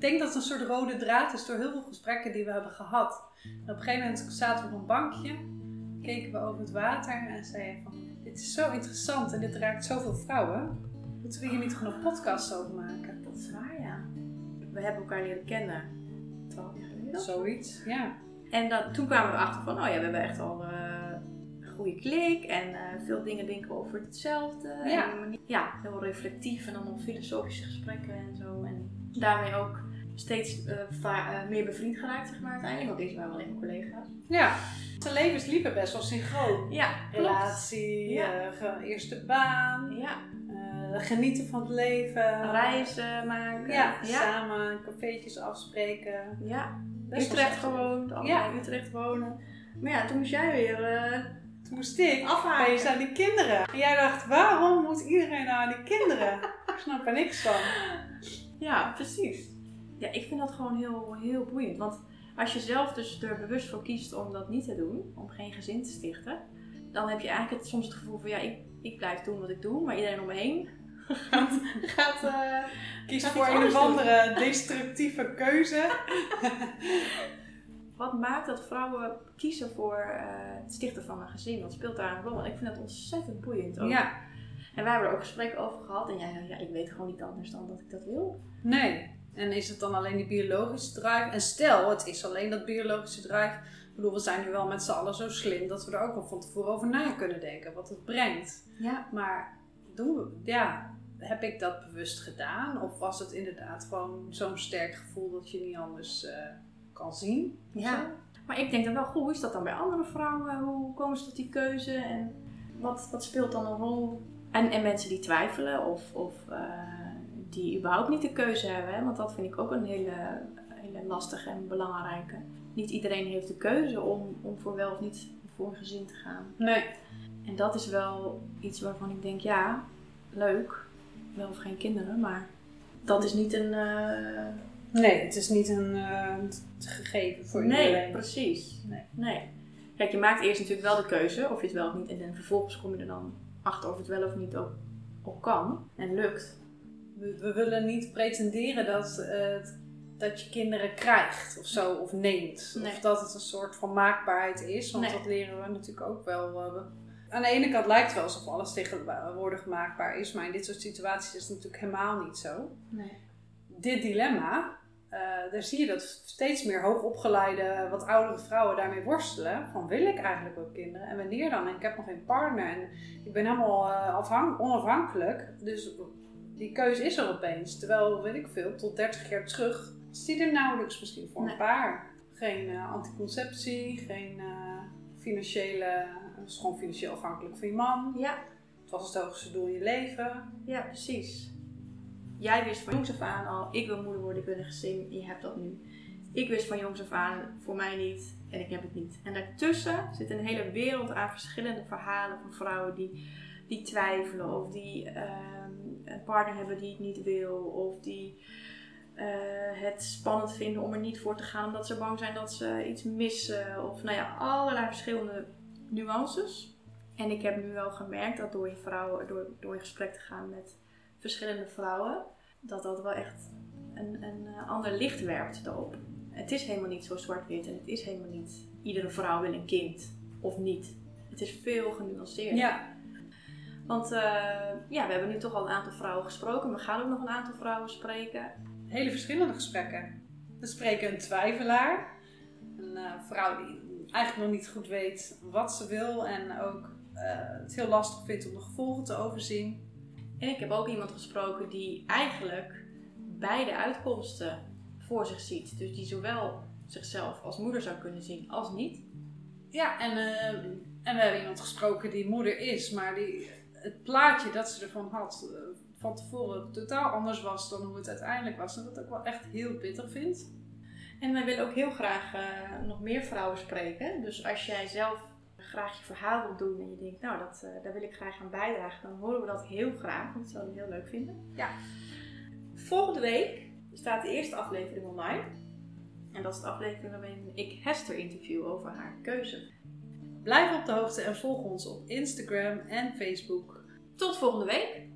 ik denk dat het een soort rode draad is door heel veel gesprekken die we hebben gehad. En op een gegeven moment zaten we op een bankje, keken we over het water en zeiden van, dit is zo interessant en dit raakt zoveel vrouwen. Moeten we hier niet gewoon een podcast over maken? Dat is waar, ja. We hebben elkaar leren kennen. Twaalf jaar geleden. Zoiets, ja. En dan, toen kwamen we erachter van, oh ja, we hebben echt al eh, een goede klik. En eh, veel dingen denken we over hetzelfde. Ja. En, ja, heel reflectief en dan nog filosofische gesprekken en zo. En daarmee ook steeds eh, eh, meer bevriend geraakt, zeg maar, uiteindelijk. Want deze waren wel even collega's. Ja, zijn levens liepen best wel synchroon. Ja, Relatie, Ja. eh, eerste baan, Ja, genieten van het leven. reizen maken. Ja, ja. samen cafeetjes afspreken. ja. Best Utrecht gewoond, allebei Ja. in Utrecht wonen. Maar ja, toen moest jij weer Toen moest ik afhaken. aan die kinderen. En jij dacht, waarom moet iedereen nou aan die kinderen? ik snap er niks van. Ja, precies. Ja, ik vind dat gewoon heel, heel boeiend. Want als je zelf dus er bewust voor kiest om dat niet te doen, om geen gezin te stichten, dan heb je eigenlijk het, soms het gevoel van ja, ik, ik blijf doen wat ik doe, maar iedereen om me heen gaat, gaat eh, Gaat voor een of andere destructieve keuze. Wat maakt dat vrouwen kiezen voor eh, het stichten van een gezin? Wat speelt daar een rol? Ik vind dat ontzettend boeiend ook. Ja, En wij hebben er ook gesprekken over gehad. En jij zei, ja, ik weet gewoon niet anders dan dat ik dat wil. nee. En is het dan alleen die biologische drive? En stel, het is alleen dat biologische drive. Ik bedoel, we zijn nu wel met z'n allen zo slim dat we er ook wel van tevoren over na kunnen denken. Wat het brengt. Ja. Maar doen we, ja, heb ik dat bewust gedaan? Of was het inderdaad gewoon zo'n sterk gevoel dat je niet anders eh, kan zien? Ja. Maar ik denk dan wel, goed, hoe is dat dan bij andere vrouwen? Hoe komen ze tot die keuze? En wat, wat speelt dan een rol? En, en mensen die twijfelen of, of eh, die überhaupt niet de keuze hebben. Hè? Want dat vind ik ook een hele, hele lastige en belangrijke. Niet iedereen heeft de keuze om, om voor wel of niet voor een gezin te gaan. Nee. En dat is wel iets waarvan ik denk, ja, leuk. Wel of geen kinderen, maar dat is niet een... eh, Nee, het is niet een eh, gegeven voor nee, iedereen. precies. Nee. nee. Kijk, je maakt eerst natuurlijk wel de keuze of je het wel of niet. En dan vervolgens kom je er dan achter of het wel of niet ook, ook kan en lukt. We, we willen niet pretenderen dat, eh, dat je kinderen krijgt of zo, of neemt. Nee. Of dat het een soort van maakbaarheid is, want Nee. dat leren we natuurlijk ook wel. we- aan de ene kant lijkt het wel alsof alles tegenwoordig maakbaar is, maar in dit soort situaties is het natuurlijk helemaal niet zo. Nee. Dit dilemma, eh, daar zie je dat steeds meer hoogopgeleide, wat oudere vrouwen daarmee worstelen. Van wil ik eigenlijk ook kinderen? En wanneer dan? En ik heb nog geen partner en ik ben helemaal eh, onafhankelijk. Dus die keuze is er opeens. Terwijl, weet ik veel, tot 30 jaar terug is die er nauwelijks misschien voor Nee. een paar. Geen eh, anticonceptie, geen eh, financiële, het is gewoon financieel afhankelijk van je man. Ja, Het was het hoogste doel in je leven. ja, precies. Jij wist van jongs af aan al, ik wil moeder worden, ik wil een gezin, je hebt dat nu. Ik wist van jongs af aan, voor mij niet en ik heb het niet. En daartussen zit een hele wereld aan verschillende verhalen van vrouwen die, die twijfelen of die ehm, een partner hebben die het niet wil of die eh, het spannend vinden om er niet voor te gaan omdat ze bang zijn dat ze iets missen of nou ja, allerlei verschillende nuances. En ik heb nu wel gemerkt dat door je, vrouwen, door, door in gesprek te gaan met verschillende vrouwen, dat dat wel echt een, een eh, ander licht werpt erop. Het is helemaal niet zo zwart-wit en het is helemaal niet iedere vrouw wil een kind of niet. Het is veel genuanceerder. Ja, Want eh, ja, we hebben nu toch al een aantal vrouwen gesproken. We gaan ook nog een aantal vrouwen spreken. hele verschillende gesprekken. We spreken een twijfelaar. Een eh, vrouw die eigenlijk nog niet goed weet wat ze wil en ook eh, het heel lastig vindt om de gevolgen te overzien. En ik heb ook iemand gesproken die eigenlijk beide uitkomsten voor zich ziet. Dus die zowel zichzelf als moeder zou kunnen zien als niet. Ja, en, en we hebben iemand gesproken die moeder is, maar die het plaatje dat ze ervan had eh, van tevoren totaal anders was dan hoe het uiteindelijk was. En dat ik ook wel echt heel pittig vind. En wij willen ook heel graag eh, nog meer vrouwen spreken. Dus als jij zelf graag je verhaal wilt doen en je denkt, nou, dat, eh, daar wil ik graag aan bijdragen, dan horen we dat heel graag, want dat zouden we heel leuk vinden. Ja. Volgende week staat de eerste aflevering online. En dat is de aflevering waarin ik Hester interview over haar keuze. Blijf op de hoogte en volg ons op Instagram en Facebook. Tot volgende week!